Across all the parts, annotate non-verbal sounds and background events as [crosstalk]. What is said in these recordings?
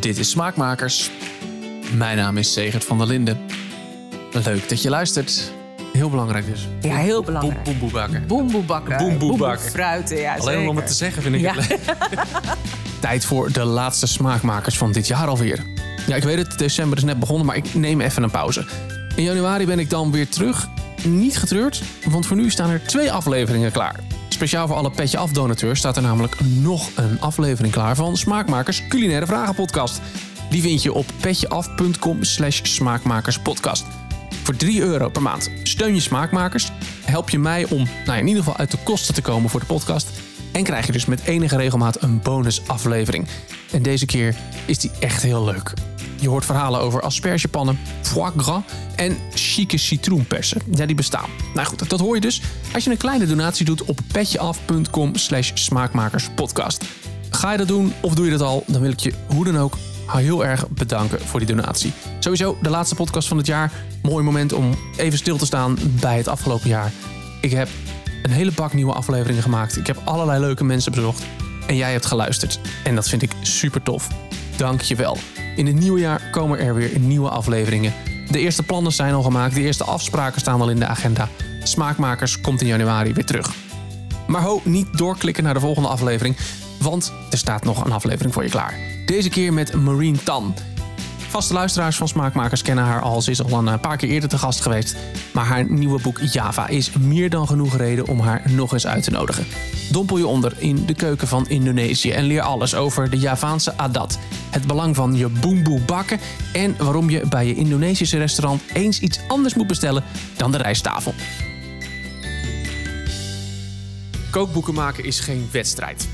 Dit is Smaakmakers. Mijn naam is Segert van der Linden. Leuk dat je luistert. Heel belangrijk dus. Ja, heel belangrijk. Boem, boem, bakken. Boemboe bakken. Boemboe bakken. fruiten, ja Alleen om het te zeggen vind ik Ja. het leuk. [laughs] Tijd voor de laatste Smaakmakers van dit jaar alweer. Ja, ik weet het, december is net begonnen, maar ik neem even een pauze. In januari ben ik dan weer terug. Niet getreurd, want voor nu staan er twee afleveringen klaar. Speciaal voor alle Petje Af donateurs staat er namelijk nog een aflevering klaar van Smaakmakers Culinaire Vragen Podcast. Die vind je op petjeaf.com slash smaakmakerspodcast. Voor 3 euro per maand steun je Smaakmakers, help je mij om nou in ieder geval uit de kosten te komen voor de podcast en krijg je dus met enige regelmaat een bonusaflevering. En deze keer is die echt heel leuk. Je hoort verhalen over aspergepannen, foie gras en chique citroenpersen. Ja, die bestaan. Nou goed, dat hoor je dus als je een kleine donatie doet op petjeaf.com slash smaakmakerspodcast. Ga je dat doen of doe je dat al, dan wil ik je hoe dan ook heel erg bedanken voor die donatie. Sowieso de laatste podcast van het jaar. Mooi moment om even stil te staan bij het afgelopen jaar. Ik heb een hele bak nieuwe afleveringen gemaakt. Ik heb allerlei leuke mensen bezocht. En jij hebt geluisterd. En dat vind ik super tof. Dank je wel. In het nieuwe jaar komen er weer nieuwe afleveringen. De eerste plannen zijn al gemaakt. De eerste afspraken staan al in de agenda. Smaakmakers komt in januari weer terug. Maar ho, niet doorklikken naar de volgende aflevering. Want er staat nog een aflevering voor je klaar. Deze keer met Marine Tan. Vaste luisteraars van Smaakmakers kennen haar al. Ze is al een paar keer eerder te gast geweest. Maar haar nieuwe boek Java is meer dan genoeg reden om haar nog eens uit te nodigen. Dompel je onder in de keuken van Indonesië en leer alles over de Javaanse adat. Het belang van je boemboe bakken en waarom je bij je Indonesische restaurant eens iets anders moet bestellen dan de rijsttafel. Kookboeken maken is geen wedstrijd.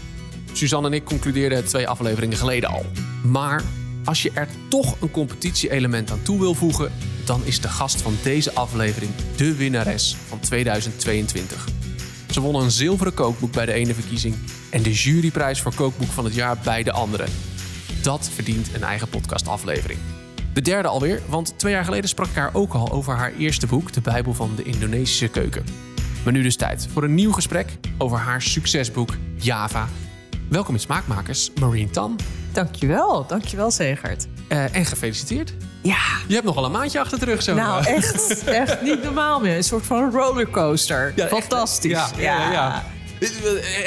Suzanne en ik concludeerden het twee afleveringen geleden al. Maar als je er toch een competitie-element aan toe wil voegen, dan is de gast van deze aflevering de winnares van 2022. Ze won een zilveren kookboek bij de ene verkiezing en de juryprijs voor kookboek van het jaar bij de andere. Dat verdient een eigen podcastaflevering. De derde alweer, want twee jaar geleden sprak ik haar ook al over haar eerste boek, De Bijbel van de Indonesische Keuken. Maar nu dus tijd voor een nieuw gesprek over haar succesboek Java. Welkom in Smaakmakers, Marine Tan. Dankjewel, dankjewel Segert. Eh, en gefeliciteerd. Ja, Je hebt nog al een maandje achter de rug zo. nou echt, echt niet normaal meer. Een soort van rollercoaster. Ja, echt, Fantastisch. Ja, ja, ja. Eh,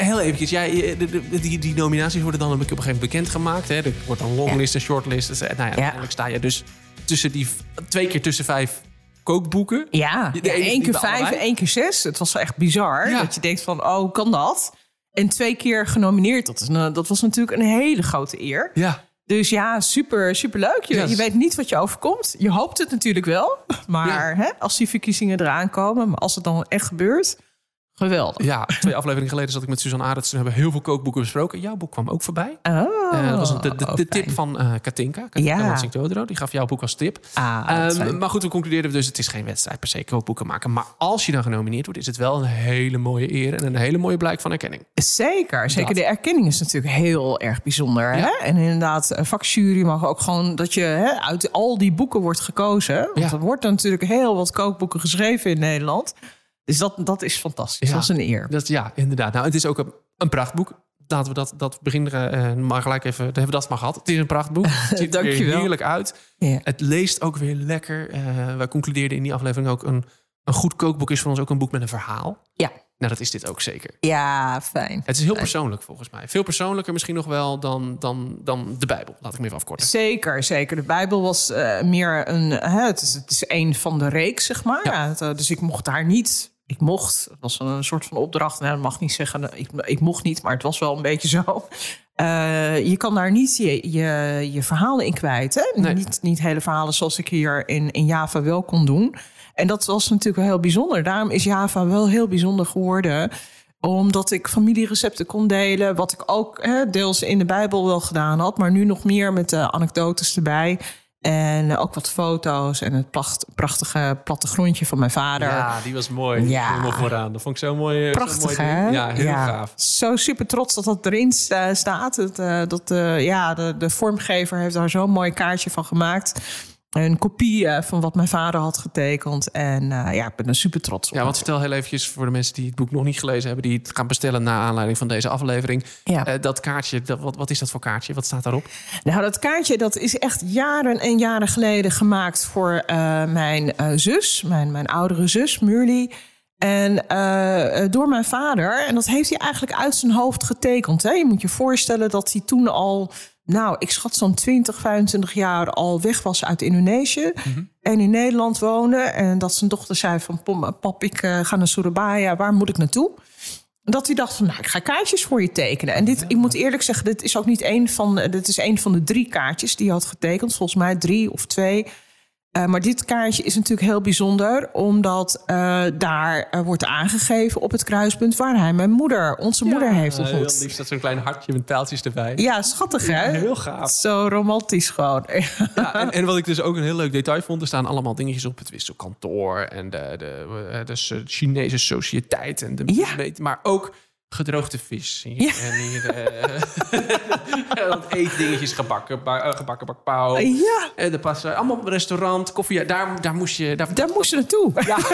Heel eventjes, jij, eh, de- die, die nominaties worden dan op een gegeven moment bekendgemaakt. Hè? Er wordt een longlist en shortlist. Dus, eh, nou ja, uiteindelijk sta je dus tussen die, twee keer tussen vijf kookboeken. Ja, De ja, ene is één keer vijf, allebei. één keer zes. Het was wel echt bizar. Ja. Dat je denkt van, oh, kan dat? En twee keer genomineerd. Dat, is een, dat was natuurlijk een hele grote eer. Ja. Dus ja, super, super leuk. Je weet niet wat je overkomt. Je hoopt het natuurlijk wel. [laughs] Maar hè, als die verkiezingen eraan komen, maar als het dan echt gebeurt, geweldig. ja, twee afleveringen geleden zat ik met Suzanne Arends. We hebben heel veel kookboeken besproken. Jouw boek kwam ook voorbij. Oh, Eh, dat was de, de, de tip van eh Katinka. Katinka Ja. Die gaf jouw boek als tip. Ah, Ehm, maar goed, we concludeerden dus het is geen wedstrijd per se kookboeken maken. Maar als je dan genomineerd wordt, is het wel een hele mooie eer en een hele mooie blijk van erkenning. Zeker, zeker. Dat. De erkenning is natuurlijk heel erg bijzonder. Ja. Hè? En inderdaad, een vakjury mag ook gewoon dat je hè, uit al die boeken wordt gekozen. Want Ja. er wordt natuurlijk heel wat kookboeken geschreven in Nederland. Dus dat, dat is fantastisch. Ja. Dat is een eer. Dat, ja, inderdaad. Nou, het is ook een, een prachtboek. Laten we dat, dat beginnen, eh, maar gelijk even, dan hebben we dat maar gehad. Het is een prachtboek. [laughs] Het ziet er heerlijk uit. Ja. Het leest ook weer lekker. Eh, wij concludeerden in die aflevering ook een, een goed kookboek is voor ons ook een boek met een verhaal. Ja. Nou, dat is dit ook zeker. ja, fijn. Het is heel persoonlijk volgens mij. Veel persoonlijker misschien nog wel dan, dan, dan de Bijbel. Laat ik me even afkorten. Zeker, zeker. De Bijbel was eh, meer een. Hè, het, is, het is een van de reeks, zeg maar. Ja. Dus ik mocht daar niet. Ik mocht. Het was een soort van opdracht. Nou, dat mag niet zeggen. Ik, ik mocht niet, maar het was wel een beetje zo. [laughs] Eh, je kan daar niet je, je, je verhalen in kwijt. Hè? Nee. Niet, niet hele verhalen zoals ik hier in, in Java wel kon doen. En dat was natuurlijk wel heel bijzonder. Daarom is Java wel heel bijzonder geworden omdat ik familierecepten kon delen. Wat ik ook hè, deels in de Bijbel wel gedaan had. Maar nu nog meer met de anekdotes erbij. En eh, ook wat foto's en het pracht- prachtige plattegrondje van mijn vader. Ja, die was mooi. Ja. Vooraan. Dat vond ik zo mooi. eh, zo Prachtig, mooi ding. hè? Ja, heel gaaf. Zo super trots dat dat erin sta- staat. Eh, dat, ja, de, de vormgever heeft daar zo'n mooi kaartje van gemaakt. Een kopie eh, van wat mijn vader had getekend. En eh, ja, ik ben er super trots op. Ja, want vertel heel eventjes voor de mensen die het boek nog niet gelezen hebben... die het gaan bestellen naar aanleiding van deze aflevering. Ja. Eh, dat kaartje, dat, wat, wat is dat voor kaartje? Wat staat daarop? Nou, dat kaartje dat is echt jaren en jaren geleden gemaakt voor mijn zus, mijn, mijn oudere zus, Murli. En door mijn vader. En dat heeft hij eigenlijk uit zijn hoofd getekend. Hè? Je moet je voorstellen dat hij toen al, nou, ik schat zo'n 20, 25 jaar al weg was uit Indonesië. En in Nederland woonde. En dat zijn dochter zei van, "Pom, pap, ik eh, ga naar Surabaya, waar moet ik naartoe? Dat hij dacht van, nou, ik ga kaartjes voor je tekenen. En dit, ik moet eerlijk zeggen, dit is ook niet één van, dit is één van de drie kaartjes die hij had getekend. Volgens mij drie of twee. Eh, maar dit kaartje is natuurlijk heel bijzonder, omdat eh, daar eh, wordt aangegeven op het kruispunt waar hij mijn moeder, onze moeder, heeft Heel ontmoet. lief, dat is een klein hartje met pijltjes erbij. Ja, schattig hè? Heel gaaf. Zo romantisch gewoon. Ja, en, en wat ik dus ook een heel leuk detail vond, er staan allemaal dingetjes op het wisselkantoor en de, de, de Chinese sociëteit en de Ja. maar ook gedroogde vis. Hier, Ja. En hier eh, [laughs] wat eetdingetjes gebakken, ba- eh, gebakken bakpauw. Ja, En er passen allemaal op een restaurant, koffie. Daar, daar moest je. Daar, daar moest je naartoe. ja, of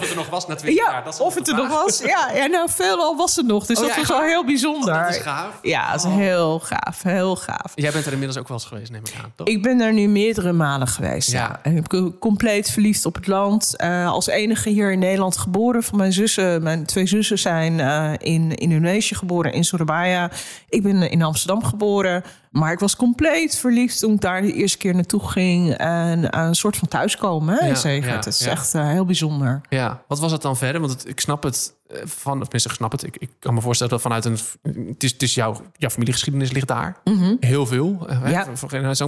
het er nog was na 20 jaar. Ja, Dat of de het er nog was. Ja, ja nou, veelal was het nog. Dus Oh, dat ja, was wel heel bijzonder. Oh, dat is gaaf. Ja, dat is heel gaaf. Heel gaaf. Jij bent er inmiddels ook wel eens geweest, neem ik aan. Toch? Ik ben er nu meerdere malen geweest. Ja. Ja. En ik ben compleet verliefd op het land. Eh, als enige hier in Nederland geboren. Van mijn zussen. Mijn twee zussen zijn eh, in Indonesië geboren, in Surabaya. Ik ben in Amsterdam geboren. Maar ik was compleet verliefd toen ik daar de eerste keer naartoe ging. En een soort van thuiskomen. Hè, Ja, zeker. ja, het is ja. echt eh, heel bijzonder. Ja, wat was het dan verder? Want het, ik snap het eh, van, of ik snap het. Ik, ik kan me voorstellen dat vanuit een. Het is, het is jouw, jouw familiegeschiedenis ligt daar. Heel veel. eh, hè, Ja.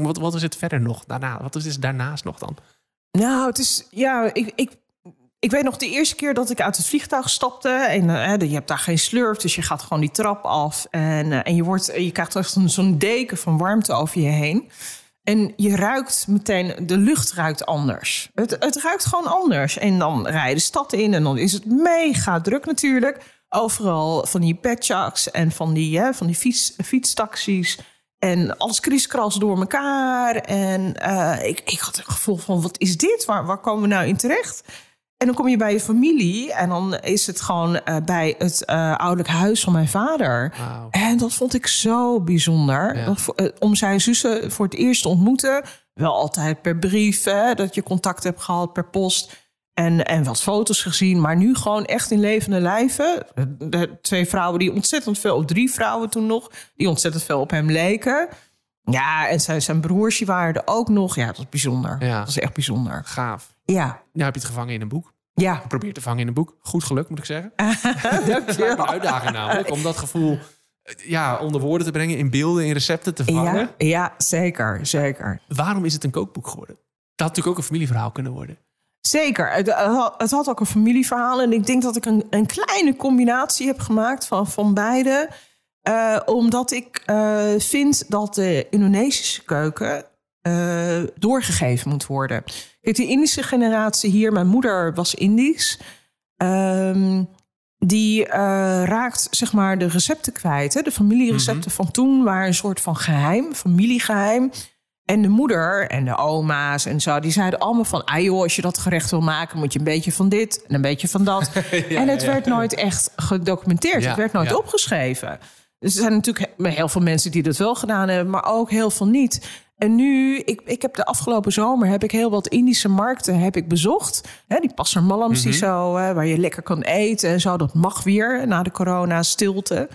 Wat, wat is het verder nog daarna? Wat is het daarnaast nog dan? Nou, het is, ja, ik, ik, ik weet nog de eerste keer dat ik uit het vliegtuig stapte. En eh, je hebt daar geen slurf, dus je gaat gewoon die trap af. En, eh, en je, wordt, je krijgt echt zo'n deken van warmte over je heen. En je ruikt meteen, de lucht ruikt anders. Het, het ruikt gewoon anders. En dan rij je de stad in en dan is het mega druk natuurlijk. Overal van die petjaks en van die, hè, van die fiets, fietstaxis. En alles kriskras door elkaar. En eh, ik, ik had het gevoel van, wat is dit? Waar, waar komen we nou in terecht? En dan kom je bij je familie en dan is het gewoon eh, bij het eh, ouderlijk huis van mijn vader. En dat vond ik zo bijzonder. Ja. Eh, om zijn zussen voor het eerst te ontmoeten. Wel altijd per brief, hè, dat je contact hebt gehad per post. En, en wat foto's gezien, maar nu gewoon echt in levende lijven. De twee vrouwen die ontzettend veel, of drie vrouwen toen nog, die ontzettend veel op hem leken. Ja, en zijn, zijn broers die waren er ook nog. Ja, dat was bijzonder. Ja. Dat was echt bijzonder. Gaaf. Ja, Nou heb je het gevangen in een boek. ja. Probeer te vangen in een boek. Goed geluk, moet ik zeggen. [laughs] Je Een uitdaging namelijk. Om dat gevoel eh, ja, onder woorden te brengen, in beelden, in recepten te vangen. Ja, ja, zeker, zeker. Waarom is het een kookboek geworden? Dat had natuurlijk ook een familieverhaal kunnen worden. Zeker. Het, het had- ook een familieverhaal. En ik denk dat ik een, een kleine combinatie heb gemaakt van, van beide. Eh, omdat ik eh, vind dat de Indonesische keuken eh, doorgegeven moet worden. De Indische generatie hier, mijn moeder was Indisch. ehm, die eh, raakt zeg maar de recepten kwijt. Hè? De familierecepten van toen waren een soort van geheim, familiegeheim. En de moeder en de oma's en zo, die zeiden allemaal van... ah joh, als je dat gerecht wil maken, moet je een beetje van dit en een beetje van dat. [laughs] en het werd nooit echt gedocumenteerd. Het werd nooit opgeschreven. Dus er zijn natuurlijk he- heel veel mensen die dat wel gedaan hebben... maar ook heel veel niet. En nu, ik, ik heb de afgelopen zomer... heb ik heel wat Indische markten heb ik bezocht. Hè, die Passer Malams, die zo, hè, waar je lekker kan eten en zo. Dat mag weer na de corona-stilte.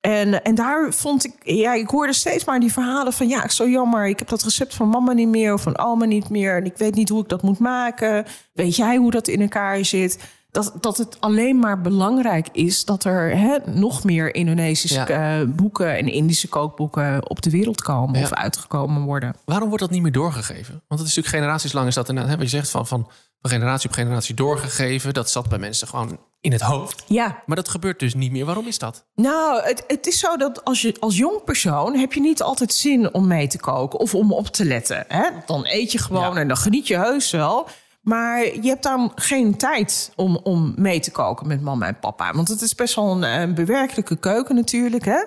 En, en daar vond ik, ja, ik hoorde steeds maar die verhalen van, ja, zo jammer, ik heb dat recept van mama niet meer of van oma niet meer. En ik weet niet hoe ik dat moet maken. Weet jij hoe dat in elkaar zit? Dat, dat het alleen maar belangrijk is dat er hè, nog meer Indonesische Ja. eh, boeken en Indische kookboeken op de wereld komen Ja. of uitgekomen worden. Waarom wordt dat niet meer doorgegeven? Want het is natuurlijk generaties lang is dat inderdaad, wat je zegt van, van, van generatie op generatie doorgegeven. Dat zat bij mensen gewoon in het hoofd. Ja, Maar dat gebeurt dus niet meer. Waarom is dat? Nou, het, het is zo dat als je als jong persoon heb je niet altijd zin om mee te koken of om op te letten. Hè? Dan eet je gewoon Ja. en dan geniet je heus wel. Maar je hebt dan geen tijd om, om mee te koken met mama en papa. Want het is best wel een, een bewerkelijke keuken natuurlijk. Hè?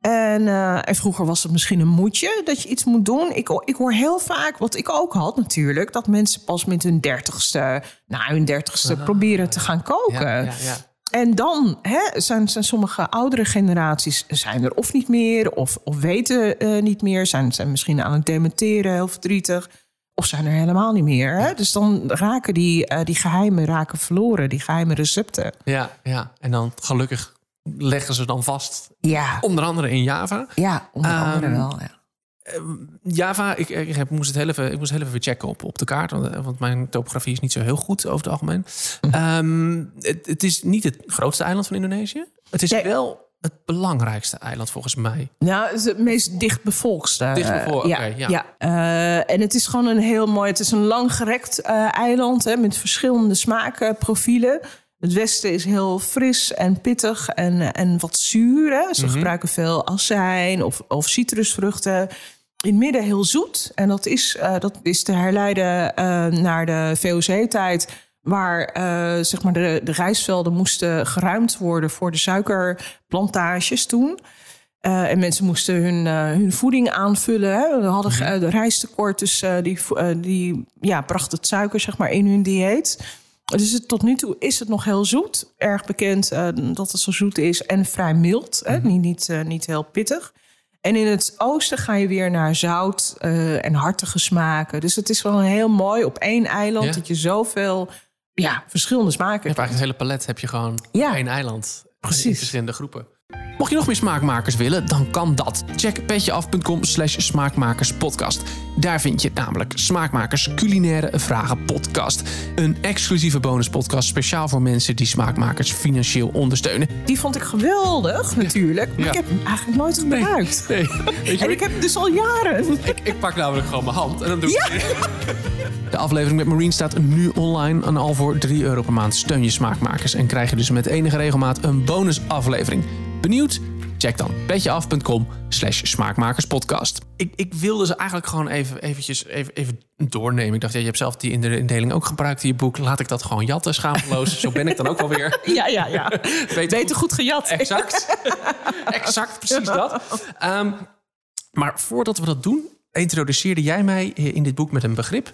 En, eh, en vroeger was het misschien een moedje dat je iets moet doen. Ik, ik hoor heel vaak, wat ik ook had natuurlijk, dat mensen pas met hun dertigste, na hun dertigste, proberen te gaan koken. Ja, ja, ja. En dan hè, zijn, zijn sommige oudere generaties zijn er of niet meer, of, of weten eh, niet meer, zijn, zijn misschien aan het dementeren, heel verdrietig, of zijn er helemaal niet meer. Hè? Dus dan raken die, eh, die geheimen raken verloren, die geheime recepten. Ja, ja, en dan gelukkig leggen ze dan vast. Ja, Onder andere in Java. ja onder andere Ehm, wel. Ja. Java, ik, ik, heb, moest het heel even, ik moest heel even checken op, op de kaart. Want, eh, want mijn topografie is niet zo heel goed over het algemeen. Mhm. Ehm, het, het is niet het grootste eiland van Indonesië. Het is Nee. wel het belangrijkste eiland volgens mij. Nou, het is het meest dichtbevolkste. Dichtbevolkt, eh, oké, ja. ja. Eh, en het is gewoon een heel mooi... Het is een langgerekt eh eiland hè, met verschillende smaakprofielen. Het westen is heel fris en pittig en, en wat zuur. Hè. Ze gebruiken veel azijn of, of citrusvruchten. In het midden heel zoet. En dat is, dat is te herleiden naar de VOC-tijd... waar eh, zeg maar de, de rijstvelden moesten geruimd worden... voor de suikerplantages toen... Eh, en mensen moesten hun, eh, hun voeding aanvullen. Hè. We hadden eh, de rijsttekort, dus die, die ja, bracht het suiker zeg maar, in hun dieet. Dus het, tot nu toe is het nog heel zoet. Erg bekend dat het zo zoet is en vrij mild. Hè. Niet, niet, niet heel pittig. En in het oosten ga je weer naar zout en hartige smaken. Dus het is wel heel mooi op één eiland Ja. dat je zoveel ja, verschillende smaken Je hebt eigenlijk het hele palet heb je gewoon Ja. één eiland. Precies. In verschillende groepen. Mocht je nog meer smaakmakers willen, dan kan dat. Check petjeaf.com slash smaakmakerspodcast. Daar vind je namelijk Smaakmakers Culinaire Vragen Podcast. Een exclusieve bonuspodcast speciaal voor mensen die smaakmakers financieel ondersteunen. Die vond ik geweldig, natuurlijk. Maar Ja. ik heb hem eigenlijk nooit gebruikt. Nee, weet je, En ik heb dus al jaren. ik, ik pak namelijk gewoon mijn hand en dan doe ik De aflevering met Marine staat nu online en al voor 3 euro per maand steun je smaakmakers en krijg je dus met enige regelmaat een bonusaflevering. Benieuwd? Check dan petjeaf.com slash smaakmakerspodcast. Ik, ik wilde ze eigenlijk gewoon even, eventjes, even, even doornemen. Ik dacht, ja, je hebt zelf die in de indeling ook gebruikt in je boek. Laat ik dat gewoon jatten, schaamteloos. Zo ben ik dan ook wel weer. [laughs] Ja, ja, ja. [laughs] Beter Beter goed gejat. Exact. [laughs] exact, precies dat. Ehm, maar voordat we dat doen, introduceerde jij mij in dit boek met een begrip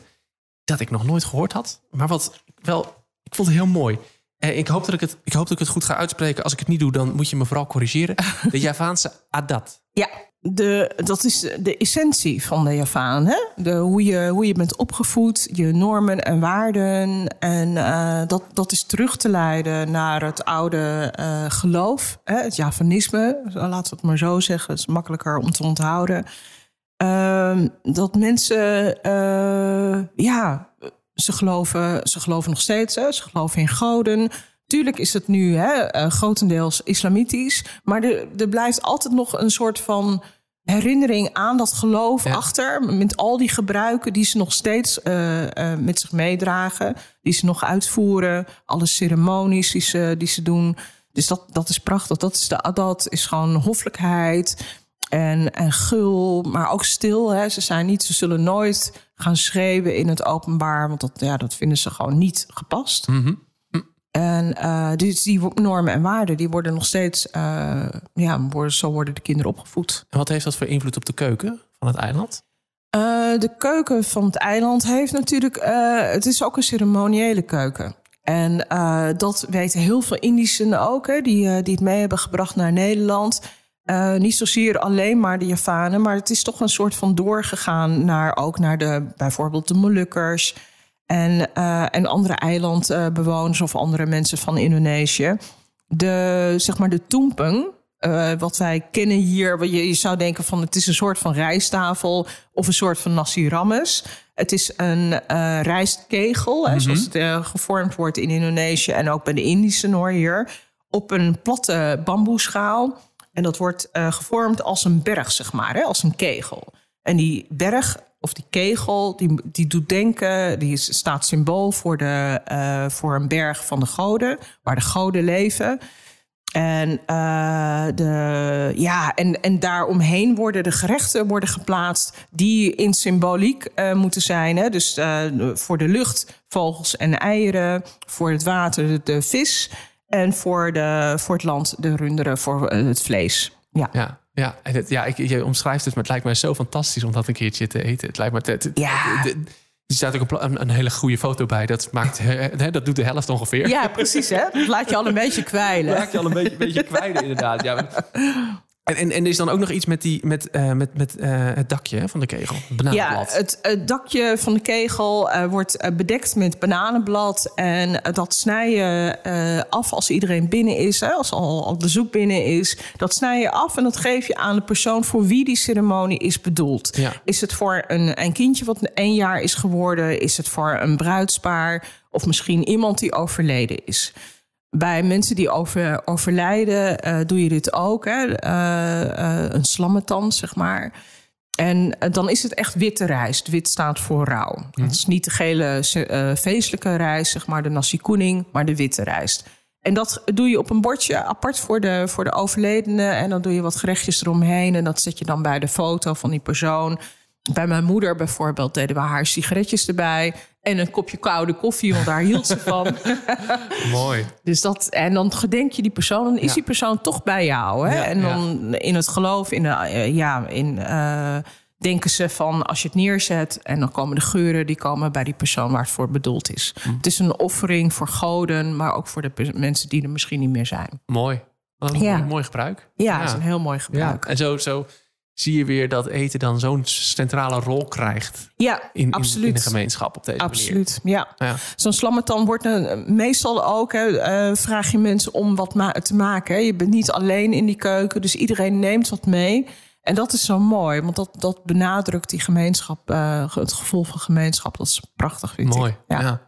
dat ik nog nooit gehoord had. Maar wat ik wel, ik vond het heel mooi. En ik hoop, dat ik, het, ik hoop dat ik het goed ga uitspreken. Als ik het niet doe, dan moet je me vooral corrigeren. De [laughs] Javaanse adat. Ja, de, dat is de essentie van de Javaan. Hè? De, hoe, je, hoe je bent opgevoed, je normen en waarden. En eh, dat, dat is terug te leiden naar het oude eh, geloof. Hè? Het Javanisme, laten we het maar zo zeggen. Het is makkelijker om te onthouden. Ehm, dat mensen, eh, ja, ze geloven, ze geloven nog steeds. Hè? Ze geloven in goden. Tuurlijk is het nu hè, eh, grotendeels islamitisch. Maar er, er blijft altijd nog een soort van herinnering aan dat geloof Ja. achter. Met al die gebruiken die ze nog steeds eh, eh, met zich meedragen. Die ze nog uitvoeren. Alle ceremonies die ze, die ze doen. Dus dat, dat is prachtig. Dat is de adat, is gewoon hoffelijkheid en, en gul, maar ook stil. Hè. Ze zijn niet, ze zullen nooit gaan schreeuwen in het openbaar, want dat, ja, dat vinden ze gewoon niet gepast. En eh, dus die normen en waarden, die worden nog steeds, eh, ja, worden, zo worden de kinderen opgevoed. En wat heeft dat voor invloed op de keuken van het eiland? Eh, de keuken van het eiland heeft natuurlijk, het is ook een ceremoniële keuken. En dat weten heel veel Indischen ook, hè, die, die het mee hebben gebracht naar Nederland. Eh, niet zozeer alleen maar de Javanen, maar het is toch een soort van doorgegaan naar ook naar de, bijvoorbeeld de Molukkers en, eh, en andere eilandbewoners of andere mensen van Indonesië. De, zeg maar de toempeng, eh, wat wij kennen hier, je, je zou denken van het is een soort van rijsttafel of een soort van nasi rammes. Het is een rijstkegel, hè, zoals het gevormd wordt in Indonesië en ook bij de Indische hoor hier, op een platte bamboeschaal. En dat wordt eh, gevormd als een berg, zeg maar, hè, als een kegel. En die berg of die kegel, die, die doet denken, die is, staat symbool voor, de, eh, voor een berg van de goden, waar de goden leven. En, eh, de, ja, en, en daaromheen worden de gerechten worden geplaatst die in symboliek moeten zijn. Hè? Dus voor de lucht vogels en eieren, voor het water de vis en voor, de, voor het land de runderen voor eh, het vlees. Ja. Ja. Ja, en het, ja ik, je omschrijft het, maar het lijkt mij zo fantastisch om dat een keertje te eten. Het lijkt me... Het, het- Ja. er staat ook een, hele goede foto bij. Dat, maakt, hè, dat doet de helft ongeveer. Ja, precies hè. Dat laat je al een beetje kwijlen. raak je al een beetje, beetje kwijt inderdaad. Ja. [laughs] En, en, en er is dan ook nog iets met, die, met, eh, met, met eh, het dakje van de kegel. Het Ja, bananenblad. het, het dakje van de kegel eh, wordt eh, bedekt met bananenblad. En eh, dat snij je eh, af als iedereen binnen is. Hè, als al, al bezoek binnen is. Dat snij je af en dat geef je aan de persoon voor wie die ceremonie is bedoeld. Ja. Is het voor een, een kindje wat één jaar is geworden? Is het voor een bruidspaar? Of misschien iemand die overleden is? Bij mensen die over, overlijden eh, doe je dit ook. Hè? Eh, eh, een slammetand, zeg maar. En dan is het echt witte rijst. Wit staat voor rouw. Het is niet de gele feestelijke rijst, zeg maar de nasi kuning, maar de witte rijst. En dat doe je op een bordje apart voor de, voor de overledene. En dan doe je wat gerechtjes eromheen. En dat zet je dan bij de foto van die persoon. Bij mijn moeder bijvoorbeeld deden we haar sigaretjes erbij. En een kopje koude koffie, want daar hield ze van. [laughs] Mooi. Dus dat, en dan gedenk je die persoon, dan is Ja. die persoon toch bij jou. Hè? Ja, en dan in het geloof, in de, eh, ja, in, eh, denken ze van als je het neerzet en dan komen de geuren, die komen bij die persoon waar het voor bedoeld is. Hm. Het is een offering voor goden, maar ook voor de mensen die er misschien niet meer zijn. Mooi. Wat een Ja. mooi, mooi gebruik. Ja, dat is een heel mooi gebruik. En zo, zo zie je weer dat eten dan zo'n centrale rol krijgt Ja, in, absoluut. in de gemeenschap op deze manier. Absoluut, ja. Ja. Zo'n slammetan wordt eh, meestal ook, hè, eh, vraag je mensen om wat ma- te maken. Hè. Je bent niet alleen in die keuken, dus iedereen neemt wat mee. En dat is zo mooi, want dat, dat benadrukt die gemeenschap, eh, het gevoel van gemeenschap. Dat is prachtig, vind Mooi. ik. Ja.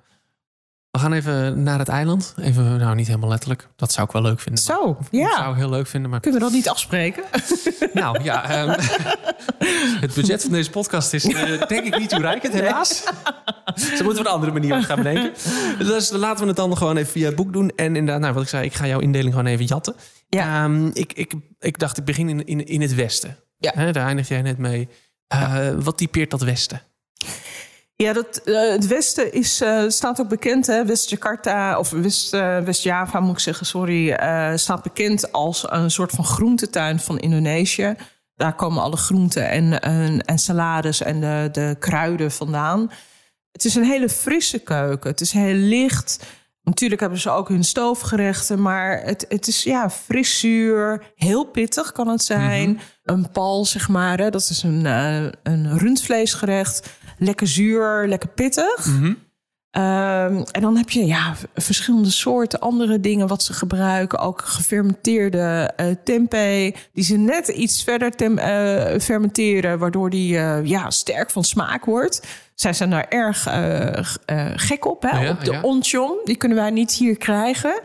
We gaan even naar het eiland. Even, nou niet helemaal letterlijk. Dat zou ik wel leuk vinden. Zo, Dat ja. zou ik heel leuk vinden. Maar Kunnen we dat niet afspreken? [laughs] nou ja, ehm, [laughs] het budget van deze podcast is eh, denk ik niet toereikend, helaas. Zo moeten we een andere manier gaan bedenken. [laughs] Dus laten we het dan gewoon even via het boek doen. En inderdaad, nou, wat ik zei, ik ga jouw indeling gewoon even jatten. Ja. Ehm, ik, ik, ik dacht, ik begin in, in, in het westen. Ja. Daar eindig jij net mee. Eh, Wat typeert dat westen? Ja, dat, eh, het Westen is, eh, staat ook bekend, hè? West-Jakarta, of West, eh, West-Java moet ik zeggen, sorry, staat bekend als een soort van groentetuin van Indonesië. Daar komen alle groenten en, en, en salades en de, de kruiden vandaan. Het is een hele frisse keuken. Het is heel licht. Natuurlijk hebben ze ook hun stoofgerechten, maar het, het is ja, fris zuur, heel pittig kan het zijn. Een pal, zeg maar, hè, dat is een, een rundvleesgerecht. Lekker zuur, lekker pittig. Ehm, en dan heb je ja, verschillende soorten andere dingen wat ze gebruiken. Ook gefermenteerde eh tempeh, die ze net iets verder tem- eh, fermenteren, waardoor die eh, ja, sterk van smaak wordt. Zij zijn daar erg gek op, hè? Ja, op de ja. onchom. Die kunnen wij niet hier krijgen.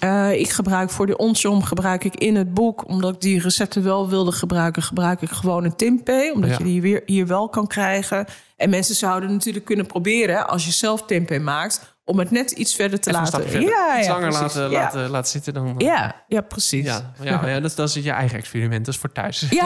Eh, ik gebruik voor de onchom gebruik ik in het boek, omdat ik die recepten wel wilde gebruiken, gebruik ik gewoon een tempeh, omdat Ja. je die weer hier wel kan krijgen. En mensen zouden natuurlijk kunnen proberen, als je zelf tempeh maakt, om het net iets verder te Even laten. Ja, Iets ja, langer laten, ja. laten, laten zitten dan... Ja, ja, precies. Ja, ja, ja dat, dat is je eigen experiment. Dat is voor thuis. Ja,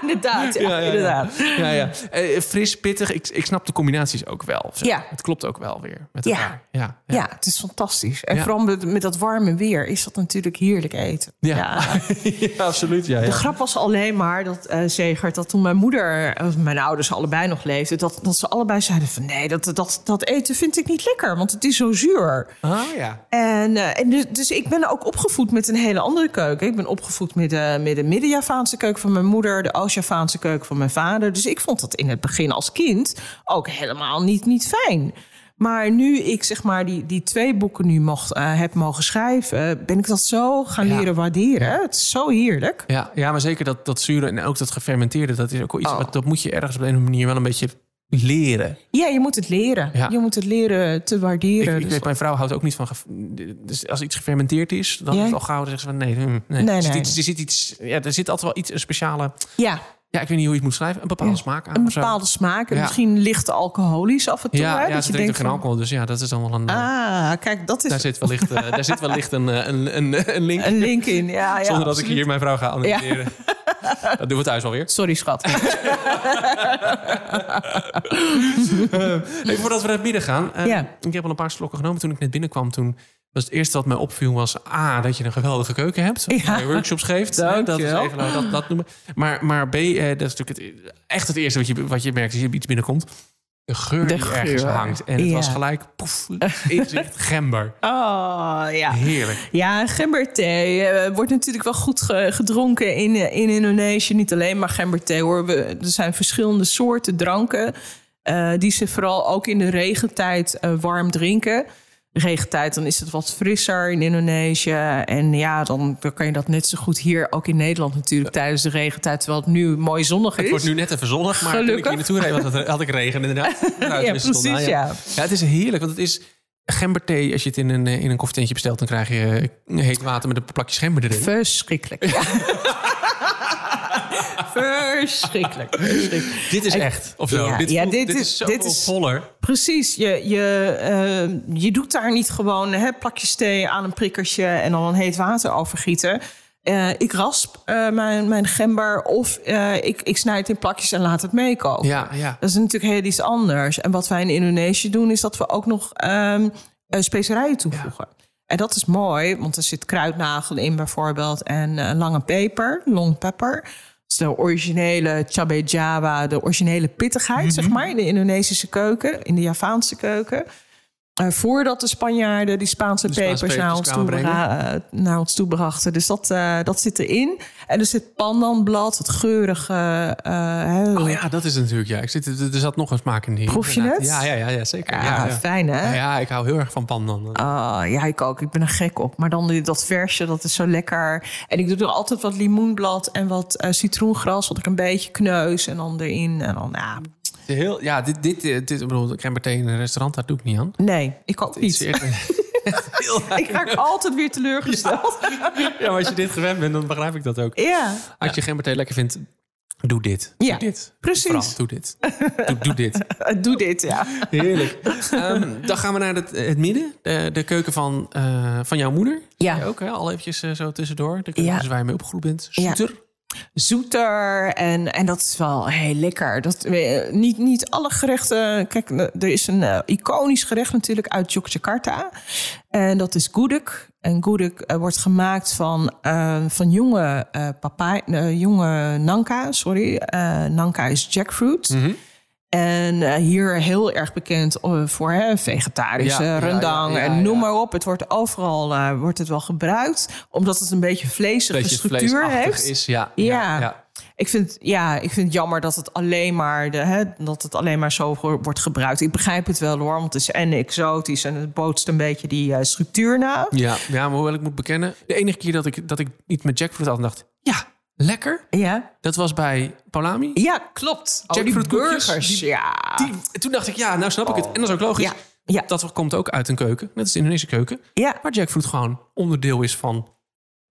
inderdaad. [laughs] Ja, inderdaad. Ja, ja. Eh, fris, pittig. Ik, ik snap de combinaties ook wel. Ja. Het klopt ook wel weer met Ja. elkaar. Ja, Ja, het is fantastisch. En vooral met, met dat warme weer is dat natuurlijk heerlijk eten. Ja. [laughs] Absoluut. Ja, De grap was alleen maar dat eh Zegert, dat toen mijn moeder, of mijn ouders allebei nog leefden, dat, dat ze allebei zeiden van nee, dat, dat, dat eten vind ik niet lekker, want het is zo zuur. Ah, ja. En, eh, en dus, dus ik ben ook opgevoed met een hele andere keuken. Ik ben opgevoed met de, met de Midden-Javaanse keuken van mijn moeder, de Oost-Javaanse keuken van mijn vader. Dus ik vond dat in het begin als kind ook helemaal niet, niet fijn. Maar nu ik zeg maar die, die twee boeken nu mocht, eh, heb mogen schrijven, ben ik dat zo gaan Ja. leren waarderen. Het is zo heerlijk. Ja, ja, maar zeker dat, dat zure en ook dat gefermenteerde, dat is ook wel iets Oh. wat dat moet je ergens op een of andere manier wel een beetje leren. Ja, je moet het leren. Ja. Je moet het leren te waarderen. ik Dus- weet, mijn vrouw houdt ook niet van. Dus als iets gefermenteerd is, dan Ja. is het al gauw zeggen ze van nee, hm, nee. Nee, Er, zit er zit iets. Ja, er zit altijd wel iets een speciale. ja, Ja, ik weet niet hoe je het moet schrijven. Een bepaalde smaak aan. een of zo. bepaalde smaak. Ja. misschien licht alcoholisch af en toe. Ja, hè, ja dat ze denkt geen alcohol, dus ja, dat is dan wel een. eh, Ah, kijk, dat is daar zit wellicht, eh, daar zit wellicht een, eh, een, een, een link. een link in. Ja, ja, zonder dat ik hier mijn vrouw ga analyseren. [laughs] Dat doen we thuis alweer. Sorry, schat. [laughs] Hey, voordat we naar het midden gaan. Ik heb al een paar slokken genomen toen ik net binnenkwam. Toen Dus het eerste wat mij opviel was... A, dat je een geweldige keuken hebt. Ja. je workshops geeft. Dank dat je is even we dat, dat noemen. Maar, maar B, eh, dat is natuurlijk het, echt het eerste wat je, wat je merkt als je iets binnenkomt. De geur De die ergens geur. hangt. En het Ja. was gelijk, poef, inzicht, [laughs] gember. Oh, ja. Heerlijk. Ja, gemberthee eh, wordt natuurlijk wel goed ge- gedronken in, in Indonesië. Niet alleen maar gemberthee hoor. We, er zijn verschillende soorten dranken. die ze vooral ook in de regentijd warm drinken. Regentijd, dan is het wat frisser in Indonesië. En ja, dan, dan kan je dat net zo goed hier ook in Nederland natuurlijk tijdens de regentijd. Terwijl het nu mooi zonnig is. Het wordt nu net even zonnig, maar toen ik hier naartoe reed, had, ik regen inderdaad. [laughs] Ja, precies, ja. Ja, het is heerlijk, want het is gemberthee. Als je het in een, eh, in een koffietentje bestelt, dan krijg je eh, heet water met een plakje gember erin. Verschrikkelijk. [laughs] Verschrikkelijk. [laughs] Verschrikkelijk. Dit is echt, of zo. Ja, dit, ja, dit dit, is- is zoveel dit is- voller. Precies, je, je, eh, je doet daar niet gewoon hè, plakjes thee aan een prikkertje en dan een heet water overgieten. Eh, ik rasp eh, mijn, mijn gember of eh, ik, ik snijd het in plakjes en laat het meekoken. Ja, ja. Dat is natuurlijk heel iets anders. En wat wij in Indonesië doen, is dat we ook nog ehm, eh, specerijen toevoegen. En dat is mooi, want er zit kruidnagel in bijvoorbeeld en lange peper, long pepper. De originele cabai jawa, de originele pittigheid, zeg maar, in de Indonesische keuken, in de Javaanse keuken. Eh, voordat de Spanjaarden die Spaanse, De Spaanse pepers naar ons, toe eh, naar ons toe brachten. Dus dat, eh, dat zit erin. En er zit pandanblad, het geurige. Oh ja, dat is natuurlijk. Ja, ik zit, er zat nog een smaak in die. Proef je inderdaad. het? Ja, ja, ja, ja zeker. Ja, Ja, ja. fijn hè? Ja, ik hou heel erg van pandan. Ah, ja, ik ook. Ik ben er gek op. Maar dan dat versje, dat is zo lekker. En ik doe er altijd wat limoenblad en wat citroengras, wat ik een beetje kneus en dan erin. En dan, ja, Heel, ja, dit, dit, dit, dit ik bedoel, gemberthee in een restaurant, daar doe ik niet aan. nee, ik ook niet. [laughs] Ik raak altijd weer teleurgesteld. Ja, maar als je dit gewend bent, dan begrijp ik dat ook. Ja, Als je gemberthee lekker vindt, doe dit. Ja, doe dit. precies. Vooral, doe dit. Doe, doe dit. [laughs] doe dit, ja. Heerlijk. Ehm, dan gaan we naar het, het midden. De, de keuken van, eh, van jouw moeder. Ja. Ook, hè? Al eventjes eh, zo tussendoor. De keuken Ja. dus waar je mee opgegroeid bent. Zoeter. en, en dat is wel heel lekker. Dat, eh, niet, niet alle gerechten... Kijk, eh, er is een eh, iconisch gerecht natuurlijk uit Yogyakarta. En dat is gudeg. En gudeg wordt gemaakt van, van jonge, papai, jonge nanka. Sorry, nanka is jackfruit. Mhm. En eh, hier heel erg bekend eh, voor hè, vegetarische Ja, rendang ja, ja, en noem maar op. Het wordt overal eh, wordt het wel gebruikt, omdat het een beetje vleesige Beetje structuur heeft. Is, ja, Ja. ja. Ik vind, ja, ik vind het jammer dat het alleen maar, de, hè, dat het alleen maar zo wordt gebruikt. Ik begrijp het wel hoor, want het is en exotisch en het bootst een beetje die structuur na. Ja, ja, maar hoewel ik moet bekennen... De enige keer dat ik, dat ik niet met jackfruit had dacht... Ja, lekker. Ja, Dat was bij Paulami. ja klopt. Oh, Jackfruitkoekjes, burgers. die- ja. Die, toen dacht ik, ja, nou snap ik het. En dat is ook logisch. Ja, ja. Dat komt ook uit een keuken. Net als de Indonesische keuken. ja. Waar jackfruit gewoon onderdeel is van...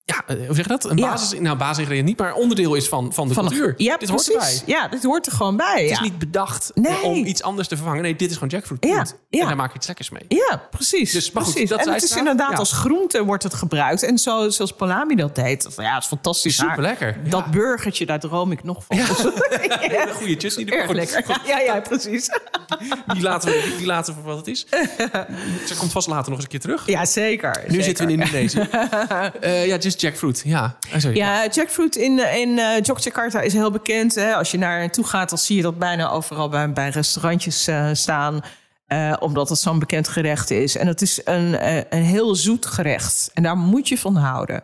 Ja, eh, hoe zeg je dat? Een Ja. basis, nou, basisingrediënt niet, maar onderdeel is van, van de Van cultuur. ja, dit hoort erbij. Ja, dit hoort er gewoon bij. Het ja. is niet bedacht Nee. om iets anders te vervangen. Nee, dit is gewoon jackfruit. Ja, ja. En daar maak je iets lekkers mee. Ja, precies. Dus, maar goed, precies. dat en het is inderdaad ja. als groente wordt het gebruikt. En zo, zoals Palami dat deed. Ja, het is fantastisch. Super lekker. Dat burgertje, daar droom ik nog van. [laughs] Een goede chutney. Erg Goed, lekker. goed, Ja, ja, precies. Die laten, we, die laten we voor wat het is. Ze komt vast later nog eens een keer terug. Ja, zeker. Nu zitten we in Indonesië. [laughs] Eh ja, just jackfruit. Ja. Oh, sorry. Ja, jackfruit in, in eh Yogyakarta is heel bekend. Hè? Als je naar naartoe gaat, dan zie je dat bijna overal bij, bij restaurantjes eh, staan. eh, omdat het zo'n bekend gerecht is. En het is een, een heel zoet gerecht. En daar moet je van houden.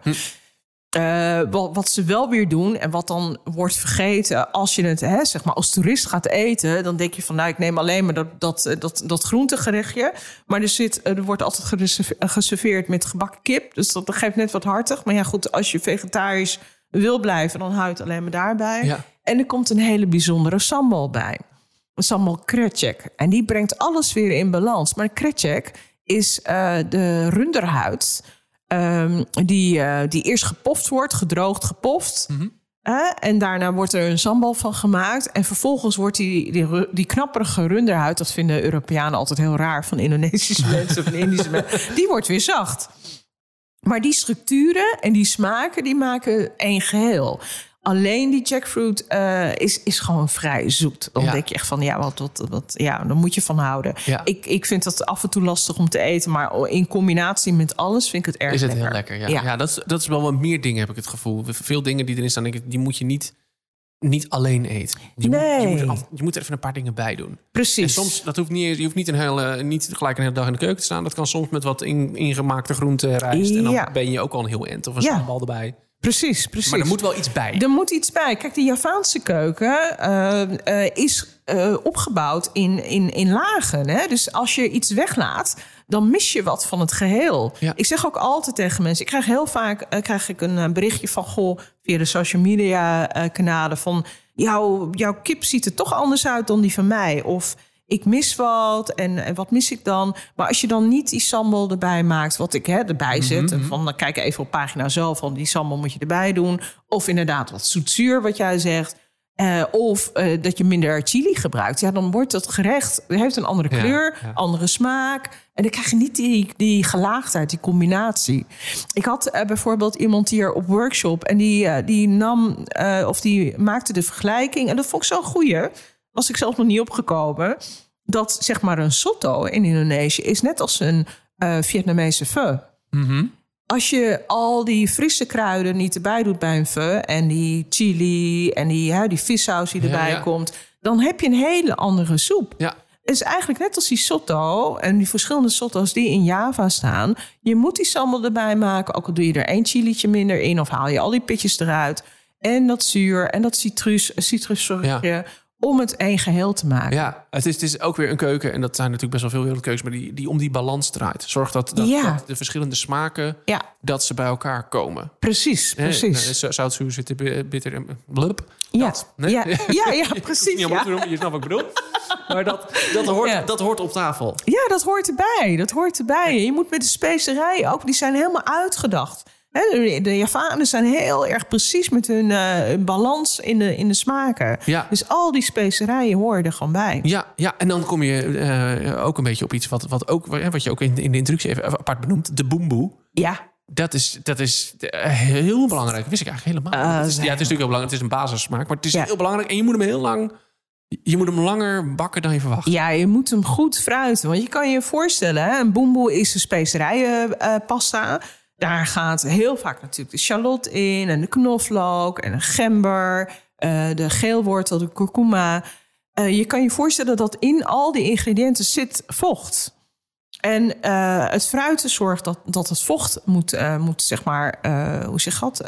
Eh, wat, wat ze wel weer doen en wat dan wordt vergeten als je het hè, zeg maar als toerist gaat eten, dan denk je van nou ik neem alleen maar dat, dat, eh, dat, dat groentegerechtje. Maar er, zit, er wordt altijd eh, geserveerd met gebakken kip. Dus dat geeft net wat hartig. Maar ja goed, als je vegetarisch wil blijven, dan hou je het alleen maar daarbij. Ja. En er komt een hele bijzondere sambal bij. Een sambal krecek. En die brengt alles weer in balans. Maar krecek is eh, de runderhuid ehm, die, eh, die eerst gepoft wordt, gedroogd, gepoft. Eh, en daarna wordt er een sambal van gemaakt. En vervolgens wordt die, die knapperige runderhuid... dat vinden Europeanen altijd heel raar van Indonesische [laughs] mensen... of Indische mensen, die wordt weer zacht. Maar die structuren en die smaken, die maken één geheel. Alleen die jackfruit eh, is, is gewoon vrij zoet. Dan Ja. denk je echt van, ja, wat, wat, wat, ja, dan moet je van houden. Ja. Ik, ik vind dat af en toe lastig om te eten, maar in combinatie met alles vind ik het erg Is het lekker. heel lekker, ja. Ja. ja. dat, is, dat is wel wat meer dingen, heb ik het gevoel. Veel dingen die erin staan, denk ik, die moet je niet, niet alleen eten. Je, moet, je, Nee. moet er af- je moet er even een paar dingen bij doen. En Precies. soms, dat hoeft niet, je hoeft niet, een hele, niet gelijk een hele dag in de keuken te staan. Dat kan soms met wat in, ingemaakte groenten, rijst. En dan ben je ook al een heel end. Of een Ja. sambal erbij. Precies, precies. Maar er moet wel iets bij. Er moet iets bij. Kijk, de Javaanse keuken eh, eh, is eh, opgebouwd in, in, in lagen. Hè? Dus als je iets weglaat, dan mis je wat van het geheel. Ja. Ik zeg ook altijd tegen mensen... ik krijg heel vaak krijg ik een berichtje van... goh, via de social media kanalen van... Jouw, jouw kip ziet er toch anders uit dan die van mij. Of ik mis wat en, en wat mis ik dan? Maar als je dan niet die sambal erbij maakt, wat ik hè, erbij zet... en van dan kijk even op pagina zelf van die sambal moet je erbij doen. Of inderdaad wat zoetzuur, wat jij zegt. Eh, of eh, dat je minder chili gebruikt. Ja, dan wordt dat gerecht, heeft een andere kleur, ja. andere smaak. En dan krijg je niet die, die gelaagdheid, die combinatie. Ik had eh, bijvoorbeeld iemand hier op workshop... en die, die nam, of die maakte de vergelijking... en dat vond ik zo'n goeie, was ik zelf nog niet opgekomen... dat zeg maar een sotto in Indonesië is net als een eh, Vietnamese pho. Mhm. Als je al die frisse kruiden niet erbij doet bij een pho... en die chili en die, hè, die vissaus die Ja, erbij ja. komt... dan heb je een hele andere soep. Ja, Het is eigenlijk net als die sotto en die verschillende sotto's die in Java staan. Je moet die sambal erbij maken, ook al doe je er één chilietje minder in... of haal je al die pitjes eruit. En dat zuur en dat citrus, citrusvruchtje... om het één geheel te maken. ja. Het, is, het is ook weer een keuken. En dat zijn natuurlijk best wel veel wereldkeukens. Maar die, die om die balans draait. Zorg dat, dat, Ja. dat de verschillende smaken... Ja, dat ze bij elkaar komen. precies, precies. nou, Zout, zuur, zitten, bi- bitter en blub. Ja, Dat, nee? ja, ja, ja, [laughs] Je precies. allemaal Ja. je snapt wat ik bedoel. Maar dat, dat, [laughs] hoort, Ja. dat hoort op tafel. Ja, dat hoort erbij. Dat hoort erbij. Je moet met de specerijen ook, die zijn helemaal uitgedacht. Hè, De, Javanen zijn heel erg precies met hun eh, balans in de, in de smaken. Ja. Dus al die specerijen horen er gewoon bij. Ja, ja, en dan kom je eh, ook een beetje op iets wat, wat, ook, wat je ook in, in de introductie even apart benoemt. De boemboe. Ja, Dat is, dat is eh, heel belangrijk. Wist ik eigenlijk helemaal. Ah, is, ja, het is natuurlijk heel belangrijk. Het is een basissmaak. Maar het is Ja. heel belangrijk. En je moet hem heel lang... Je moet hem langer bakken dan je verwacht. ja, je moet hem goed fruiten. Want je kan je voorstellen, hè, een boemboe is een specerijenpasta. Daar gaat heel vaak natuurlijk de shallot in... en de knoflook en een gember... eh, de geelwortel, de kurkuma. Eh, je kan je voorstellen dat in al die ingrediënten zit vocht. En eh, het fruiten zorgt dat, dat het vocht moet, moet zeg maar, hoe zeg je dat?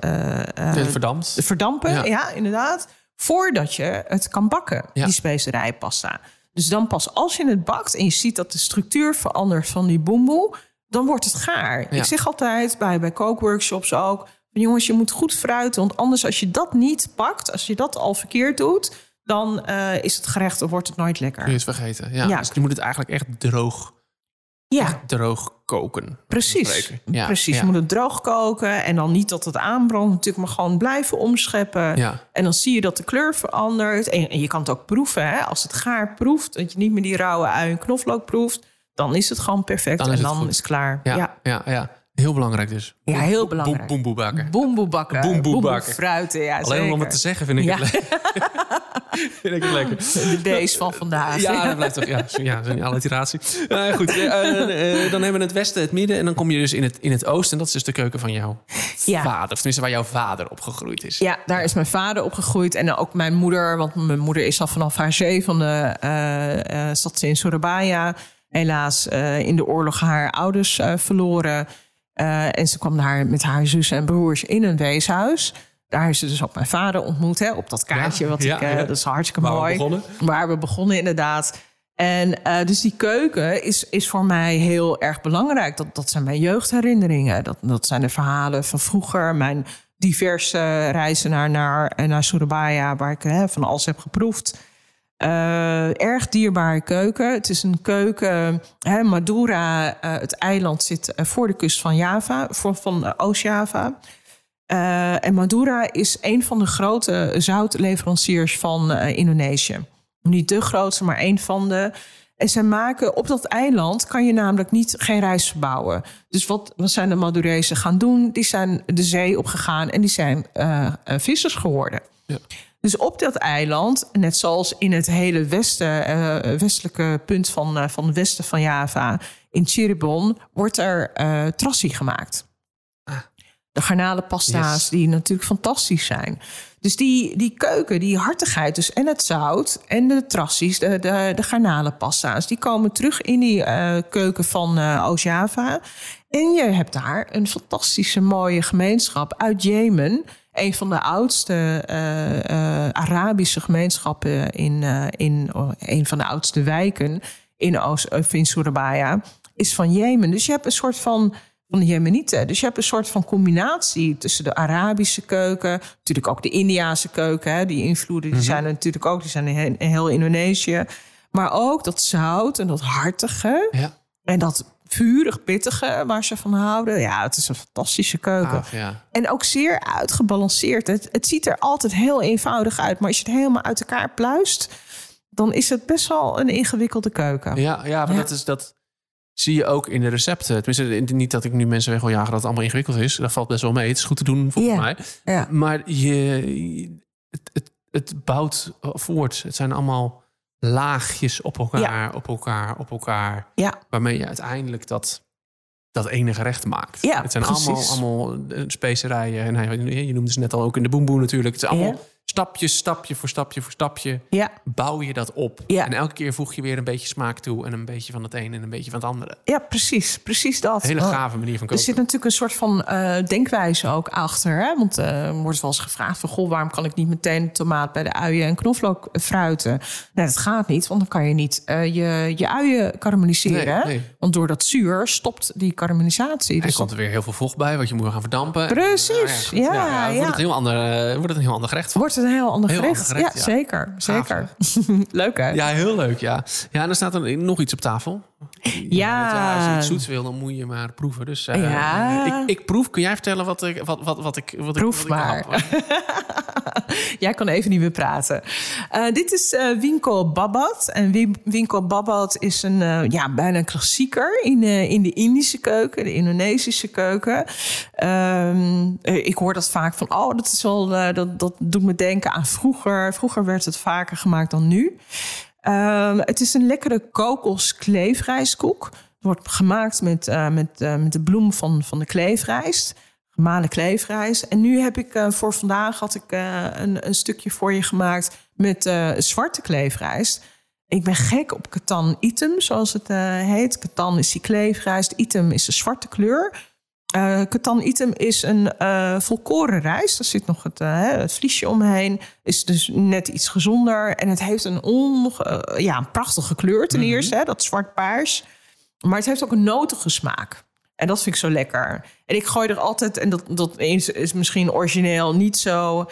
Verdampt. verdampen, Ja. ja. inderdaad. Voordat je het kan bakken, Ja. die specerijpasta. Dus dan pas als je het bakt en je ziet dat de structuur verandert van die boemboe, dan wordt het gaar. Ja. Ik zeg altijd bij, bij kookworkshops ook, jongens, je moet goed fruiten. Want anders als je dat niet pakt, als je dat al verkeerd doet, dan eh, is het gerecht, dan wordt het nooit lekker. Kun je het vergeten. Ja, Ja. Dus je moet het eigenlijk echt droog, Ja, droog koken. Precies. Ja, precies. ja. Je moet het droog koken en dan niet dat het aanbrandt, natuurlijk, maar gewoon blijven omscheppen. Ja. En dan zie je dat de kleur verandert. En, en je kan het ook proeven. Hè? Als het gaar proeft, dat je niet meer die rauwe ui en knoflook proeft, dan is het gewoon perfect. Dan en dan goed. is het klaar. Ja, Ja. ja. ja, Heel belangrijk dus. Ja, heel belangrijk. Boem, boem, bakken. Boemboe bakken. Boemboe bakken. fruiten, ja Alleen om het te zeggen vind ik Ja. het lekker. [laughs] vind ik het lekker. De van vandaag. Ja, dat blijft toch. Ja, ja zo'n alliteratie. Eh, goed, eh, dan hebben we het westen, het midden. En dan kom je dus in het, in het oosten. En dat is dus de keuken van jouw Ja. vader. Of tenminste, waar jouw vader opgegroeid is. Ja, daar is mijn vader opgegroeid. En ook mijn moeder. Want mijn moeder is al vanaf haar zevende... zat ze in Surabaya. Helaas eh, in de oorlog haar ouders eh, verloren. Eh, en ze kwam daar met haar zus en broers in een weeshuis. Daar is ze dus ook mijn vader ontmoet. Hè, op dat kaartje. Ja, wat ik, ja. Dat is hartstikke Waar we mooi. begonnen. Waar we begonnen, inderdaad. En dus die keuken is, is voor mij heel erg belangrijk. Dat, dat zijn mijn jeugdherinneringen. Dat, dat zijn de verhalen van vroeger. Mijn diverse reizen naar, naar, naar Surabaya, waar ik hè, van alles heb geproefd. Eh, erg dierbare keuken. Het is een keuken. Hè, Madura, eh, het eiland, zit eh, voor de kust van Java, voor, van eh, Oost-Java. Eh, en Madura is een van de grote zoutleveranciers van eh, Indonesië. Niet de grootste, maar een van de. En zij maken op dat eiland kan je namelijk niet geen rijst verbouwen. Dus wat, wat zijn de Madurezen gaan doen? Die zijn de zee opgegaan en die zijn vissers geworden. Ja. Dus op dat eiland, net zoals in het hele westen, uh, westelijke punt van, van het westen van Java, in Cirebon, wordt er trassie gemaakt. Ah. De garnalenpasta's, die natuurlijk fantastisch zijn. Dus die, die keuken, die hartigheid, dus en het zout en de trassies, de, de, de garnalenpasta's, die komen terug in die uh, keuken van uh, Oost-Java. En je hebt daar een fantastische mooie gemeenschap uit Jemen. Een van de oudste uh, Arabische gemeenschappen in, in een van de oudste wijken in, Oost, in Surabaya is van Jemen. Dus je hebt een soort van van de Jemenieten. Dus je hebt een soort van combinatie tussen de Arabische keuken, natuurlijk ook de Indiase keuken. Hè, die invloeden die mhm. zijn er natuurlijk ook, die zijn in heel Indonesië. Maar ook dat zout en dat hartige. Ja. En dat vurig pittige waar ze van houden. Ja, het is een fantastische keuken. ja. En ook zeer uitgebalanceerd. Het, het ziet er altijd heel eenvoudig uit. Maar als je het helemaal uit elkaar pluist, dan is het best wel een ingewikkelde keuken. Ja, ja maar dat is dat zie je ook in de recepten. Tenminste, niet dat ik nu mensen weg wil jagen dat het allemaal ingewikkeld is. Dat valt best wel mee. Het is goed te doen volgens mij. Maar je, het, het, het bouwt voort. Het zijn allemaal laagjes op elkaar, op elkaar, op elkaar. Ja. Waarmee je uiteindelijk dat, dat ene gerecht maakt. Ja, het zijn allemaal, allemaal eh, specerijen. En je noemde ze net al ook in de boemboe natuurlijk. Het is allemaal stapje, stapje voor stapje voor stapje ja. bouw je dat op. Ja. En elke keer voeg je weer een beetje smaak toe en een beetje van het een en een beetje van het andere. Ja, precies. Precies dat. Een hele gave manier van koken. Er zit natuurlijk een soort van uh, denkwijze ook achter. Hè? Want uh, er wordt wel eens gevraagd van... goh, waarom kan ik niet meteen tomaat bij de uien en knoflook fruiten? Nee, dat gaat niet, want dan kan je niet uh, je, je uien karamelliseren. Nee, nee. Want door dat zuur stopt die karamellisatie. Er dus komt er weer heel veel vocht bij, wat je moet gaan verdampen. Precies, ja. ja, ja, Wordt, het een heel ander, wordt het een heel ander gerecht. Wordt het een heel ander, gerecht. ja, zeker. zeker. [laughs] leuk hè? Ja, heel leuk. Ja. ja, en dan staat er nog iets op tafel. Ja. als je iets zoets wil, dan moet je maar proeven. Dus uh, ja. ik, ik, proef. Kun jij vertellen wat ik, wat, wat, wat ik, wat proef ik, maar. [laughs] jij kan even niet meer praten. Uh, dit is uh, Winko Babat. En Winko Babat is een ja, bijna een klassieker in, in de Indische keuken, de Indonesische keuken. Um, ik hoor dat vaak van, oh, dat is wel, dat, dat doet me denken aan vroeger. Vroeger werd het vaker gemaakt dan nu. Um, het is een lekkere kokoskleefrijstkoek. Het wordt gemaakt met, uh, met, uh, met de bloem van, van de kleefrijst. Gemalen kleefrijst. En nu heb ik uh, voor vandaag had ik, een, een stukje voor je gemaakt met zwarte kleefrijst. Ik ben gek op katan item, zoals het heet. Katan is die kleefrijst, item is de zwarte kleur. Uh, Item is een uh, volkoren rijst. Er zit nog het, uh, het vliesje omheen. Is dus net iets gezonder. En het heeft een, onge, ja, een prachtige kleur ten mhm. eerste. Hè, dat zwart-paars. Maar het heeft ook een notige smaak. En dat vind ik zo lekker. En ik gooi er altijd... En dat, dat is, is misschien origineel niet zo...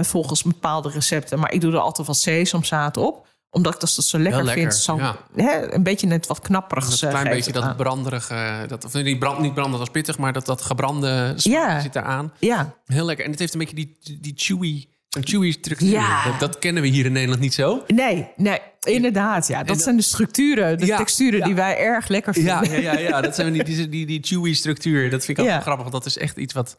volgens bepaalde recepten. Maar ik doe er altijd wat sesamzaad op omdat ik dat zo lekker, vind. Zo, hè, een beetje net wat knapperig. Een klein beetje dat branderige. Dat, of niet, brand, niet brandend als pittig, maar dat, dat gebrande ja. zit eraan. Ja. Heel lekker. En het heeft een beetje die, die chewy. Zo'n chewy structuur. Ja. Dat, kennen we hier in Nederland niet zo. Nee, nee inderdaad. Ja. Dat zijn de structuren, de texturen die wij erg lekker vinden. Ja, ja, ja, ja. dat zijn die, die, die, die chewy structuur. Dat vind ik ook grappig. Want dat is echt iets wat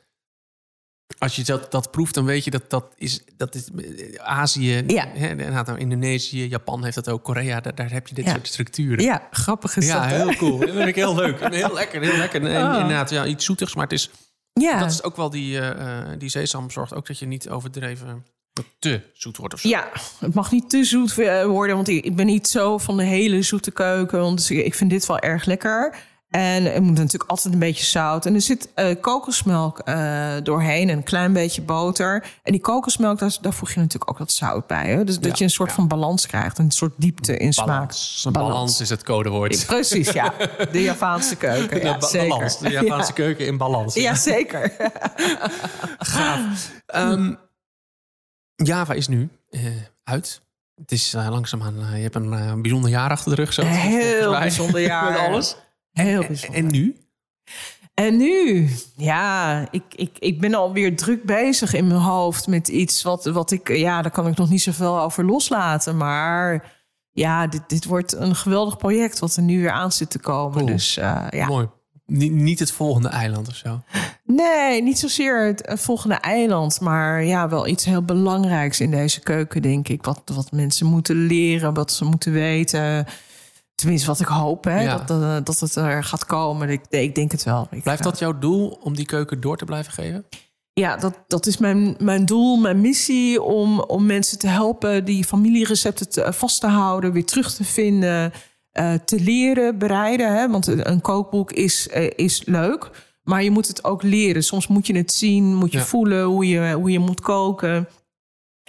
als je dat, dat proeft, dan weet je dat dat is, dat is eh, Azië, ja. hè, Indonesië, Japan heeft dat ook, Korea, daar, daar heb je dit soort structuren. Ja, grappig is ja, heel cool. Dat vind ik heel leuk. [laughs] Heel lekker, heel lekker. En, oh. inderdaad, ja, iets zoetigs, maar het is... Ja. Dat is ook wel die, uh, die sesam zorgt ook dat je niet overdreven te zoet wordt of zo. Ja, het mag niet te zoet worden, want ik ben niet zo van de hele zoete keuken. Want ik vind dit wel erg lekker. En er moet natuurlijk altijd een beetje zout. En er zit uh, kokosmelk uh, doorheen en een klein beetje boter. En die kokosmelk, daar, daar voeg je natuurlijk ook wat zout bij. Hè? Dus dat je een soort van balans krijgt. Een soort diepte in balans. smaak. Balans. balans is het codewoord. Precies, ja. De Javaanse keuken. Ja, zeker. Balans. De Javaanse keuken in balans. Ja, zeker. [laughs] Gaaf. Um, Java is nu uh, uit. Het is langzaamaan, je hebt een bijzonder jaar achter de rug. Zo, Heel bijzonder jaar. [laughs] Met alles. Heel bijzonder. En nu? En nu, ja, ik, ik, ik ben alweer druk bezig in mijn hoofd met iets wat, wat ik, ja, daar kan ik nog niet zoveel over loslaten. Maar ja, dit, dit wordt een geweldig project wat er nu weer aan zit te komen. Cool. Dus eh, ja. Mooi. Niet, niet het volgende eiland of zo. Nee, niet zozeer het volgende eiland, maar ja, wel iets heel belangrijks in deze keuken, denk ik. Wat, wat mensen moeten leren, wat ze moeten weten. Tenminste, wat ik hoop, hè, Ja. dat, eh, dat het er gaat komen. Ik, ik denk het wel. Ik, Blijft eh, dat jouw doel om die keuken door te blijven geven? Ja, dat, dat is mijn, mijn doel, mijn missie om, om mensen te helpen die familierecepten te, vast te houden, weer terug te vinden, eh, te leren bereiden. Hè? Want een een kookboek is, eh, is leuk, maar je moet het ook leren. Soms moet je het zien, moet je Ja. voelen hoe je, hoe je moet koken.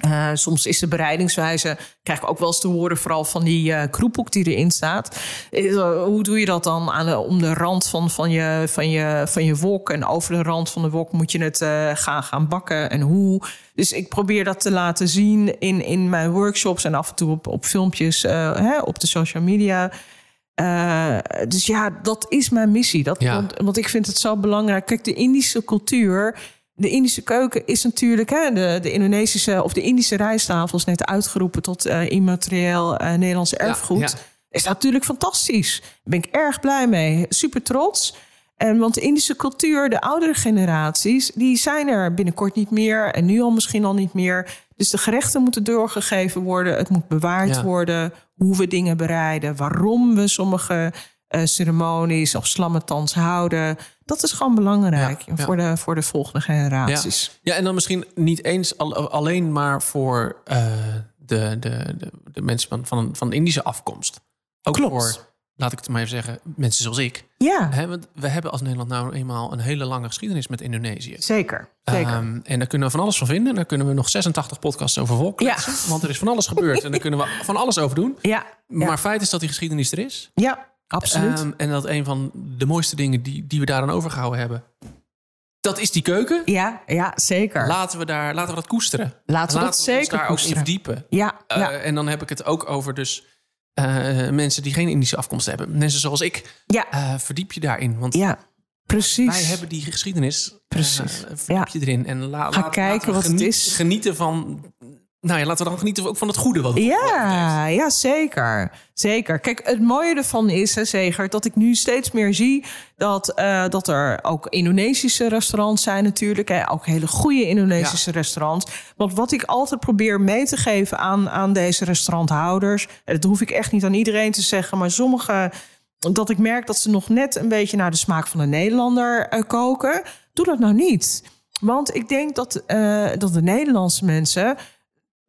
Eh, soms is de bereidingswijze, krijg ik ook wel eens te horen, vooral van die eh kroephoek die erin staat. Eh, hoe doe je dat dan aan de, om de rand van, van, je, van, je, van je wok? En over de rand van de wok moet je het gaan, gaan bakken en hoe. Dus ik probeer dat te laten zien in, in mijn workshops en af en toe op, op filmpjes hè, op de social media. Dus ja, dat is mijn missie. Dat, Ja. want, want ik vind het zo belangrijk. Kijk, de Indische cultuur, de Indische keuken is natuurlijk hè, de, de Indonesische of de Indische rijsttafel is net uitgeroepen tot eh, immaterieel eh, Nederlands erfgoed. ja. Is natuurlijk fantastisch. Daar ben ik erg blij mee. Super trots. En want de Indische cultuur, de oudere generaties, die zijn er binnenkort niet meer en nu al misschien al niet meer. Dus de gerechten moeten doorgegeven worden. Het moet bewaard Ja. worden. Hoe we dingen bereiden. Waarom we sommige eh, ceremonies of slammetans houden. Dat is gewoon belangrijk Ja, ja. Voor, de, voor de volgende generaties. Ja, en dan misschien niet eens al- alleen maar voor eh, de, de, de, de mensen van, van, van Indische afkomst. Ook Klopt. voor, laat ik het maar even zeggen, mensen zoals ik. Ja, Hè, want we hebben als Nederland nou eenmaal een hele lange geschiedenis met Indonesië. zeker. zeker. Ehm, en daar kunnen we van alles van vinden. Daar kunnen we nog 86 podcasts over volkletsen. Want er is van alles gebeurd. en daar kunnen we [laughs] van alles over doen. ja, Maar ja, feit is dat die geschiedenis er is. ja, absoluut. Ehm, en dat een van de mooiste dingen die, die we daaraan overgehouden hebben... dat is die keuken. ja, ja, zeker. Laten we, daar, laten we dat koesteren. Laten we dat zeker daar ook in koesteren. verdiepen. ja, Eh, ja, En dan heb ik het ook over dus eh, mensen die geen Indische afkomst hebben. Mensen zoals ik. ja, Eh, verdiep je daarin. Want ja, precies. wij hebben die geschiedenis. Precies, verdiep ja. je erin. En la, Ga laat- kijken laten we wat het is. Genieten van... Nou ja, laten we dan genieten ook van het goede. Wat het. Ja, ja, zeker. Zeker. Kijk, het mooie ervan is, hè, Zeger, dat ik nu steeds meer zie dat, eh, dat er ook Indonesische restaurants zijn natuurlijk. Hè, ook hele goede Indonesische restaurants. Want wat ik altijd probeer mee te geven aan, aan deze restauranthouders... en dat hoef ik echt niet aan iedereen te zeggen, maar sommige... dat ik merk dat ze nog net een beetje naar de smaak van de Nederlander eh, koken. Doe dat nou niet. Want ik denk dat, eh, dat de Nederlandse mensen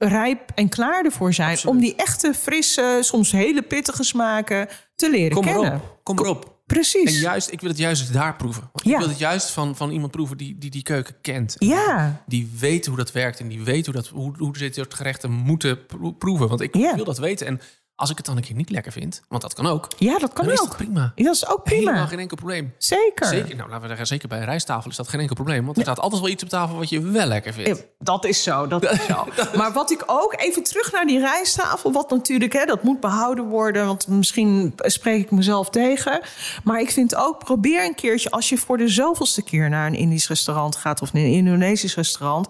rijp en klaar ervoor zijn Absoluut. om die echte frisse, soms hele pittige smaken te leren Kom kennen. erop. Kom erop. Precies. En juist, ik wil het juist daar proeven. Ja. Ik wil het juist van, van iemand proeven die, die die keuken kent. ja, Die weet hoe dat werkt en die weet hoe, dat, hoe, hoe ze dit soort gerechten moeten pro- proeven. Want ik Ja. wil dat weten. En als ik het dan een keer niet lekker vind, want dat kan ook, ja, dat kan dan is ook. dat prima. Ja, dat is ook prima. Helemaal geen enkel probleem. Zeker. Zeker, nou, laten we zeggen, zeker bij een rijsttafel is dat geen enkel probleem. Want er staat altijd wel iets op tafel wat je wel lekker vindt. Ja, Dat is zo, dat is zo. [laughs] Maar wat ik ook, even terug naar die rijsttafel... wat natuurlijk, hè, dat moet behouden worden... want misschien spreek ik mezelf tegen. Maar ik vind ook, probeer een keertje... als je voor de zoveelste keer naar een Indisch restaurant gaat... of een Indonesisch restaurant...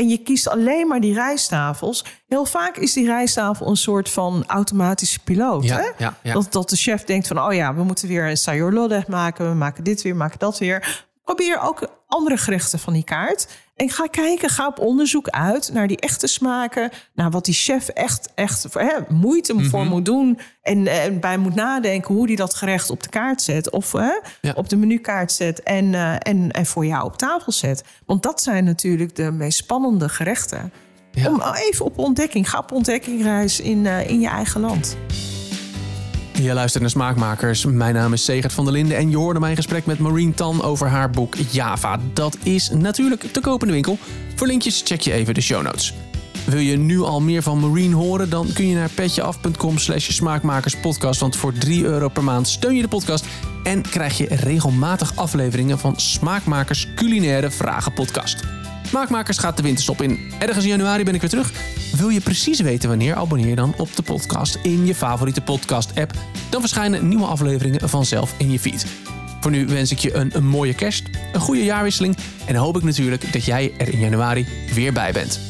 en je kiest alleen maar die rijsttafels... heel vaak is die rijsttafel een soort van automatische piloot. Ja, hè? ja, ja. Dat, dat de chef denkt van, oh ja, we moeten weer een sayur lodeh maken... we maken dit weer, maken dat weer... Probeer ook andere gerechten van die kaart. En ga kijken, ga op onderzoek uit naar die echte smaken. Naar wat die chef echt, echt hè, moeite Mhm. voor moet doen. En, en bij moet nadenken hoe die dat gerecht op de kaart zet. Of hè, Ja. op de menukaart zet. En, eh, en, en voor jou op tafel zet. Want dat zijn natuurlijk de meest spannende gerechten. Ja. Om even op ontdekking. Ga op ontdekkingreis in, eh, in je eigen land. Je luistert naar Smaakmakers. Mijn naam is Segert van der Linden en je hoorde mijn gesprek met Maureen Tan over haar boek Java. Dat is natuurlijk te koop in de winkel. Voor linkjes check je even de show notes. Wil je nu al meer van Maureen horen? Dan kun je naar petjeaf.com slash smaakmakerspodcast. Want voor 3 euro per maand steun je de podcast... en krijg je regelmatig afleveringen van Smaakmakers Culinaire Vragen podcast. Smaakmakers gaat de winterstop in. Ergens in januari ben ik weer terug. Wil je precies weten wanneer? Abonneer dan op de podcast in je favoriete podcast-app. Dan verschijnen nieuwe afleveringen vanzelf in je feed. Voor nu wens ik je een, een mooie kerst, een goede jaarwisseling... en hoop ik natuurlijk dat jij er in januari weer bij bent.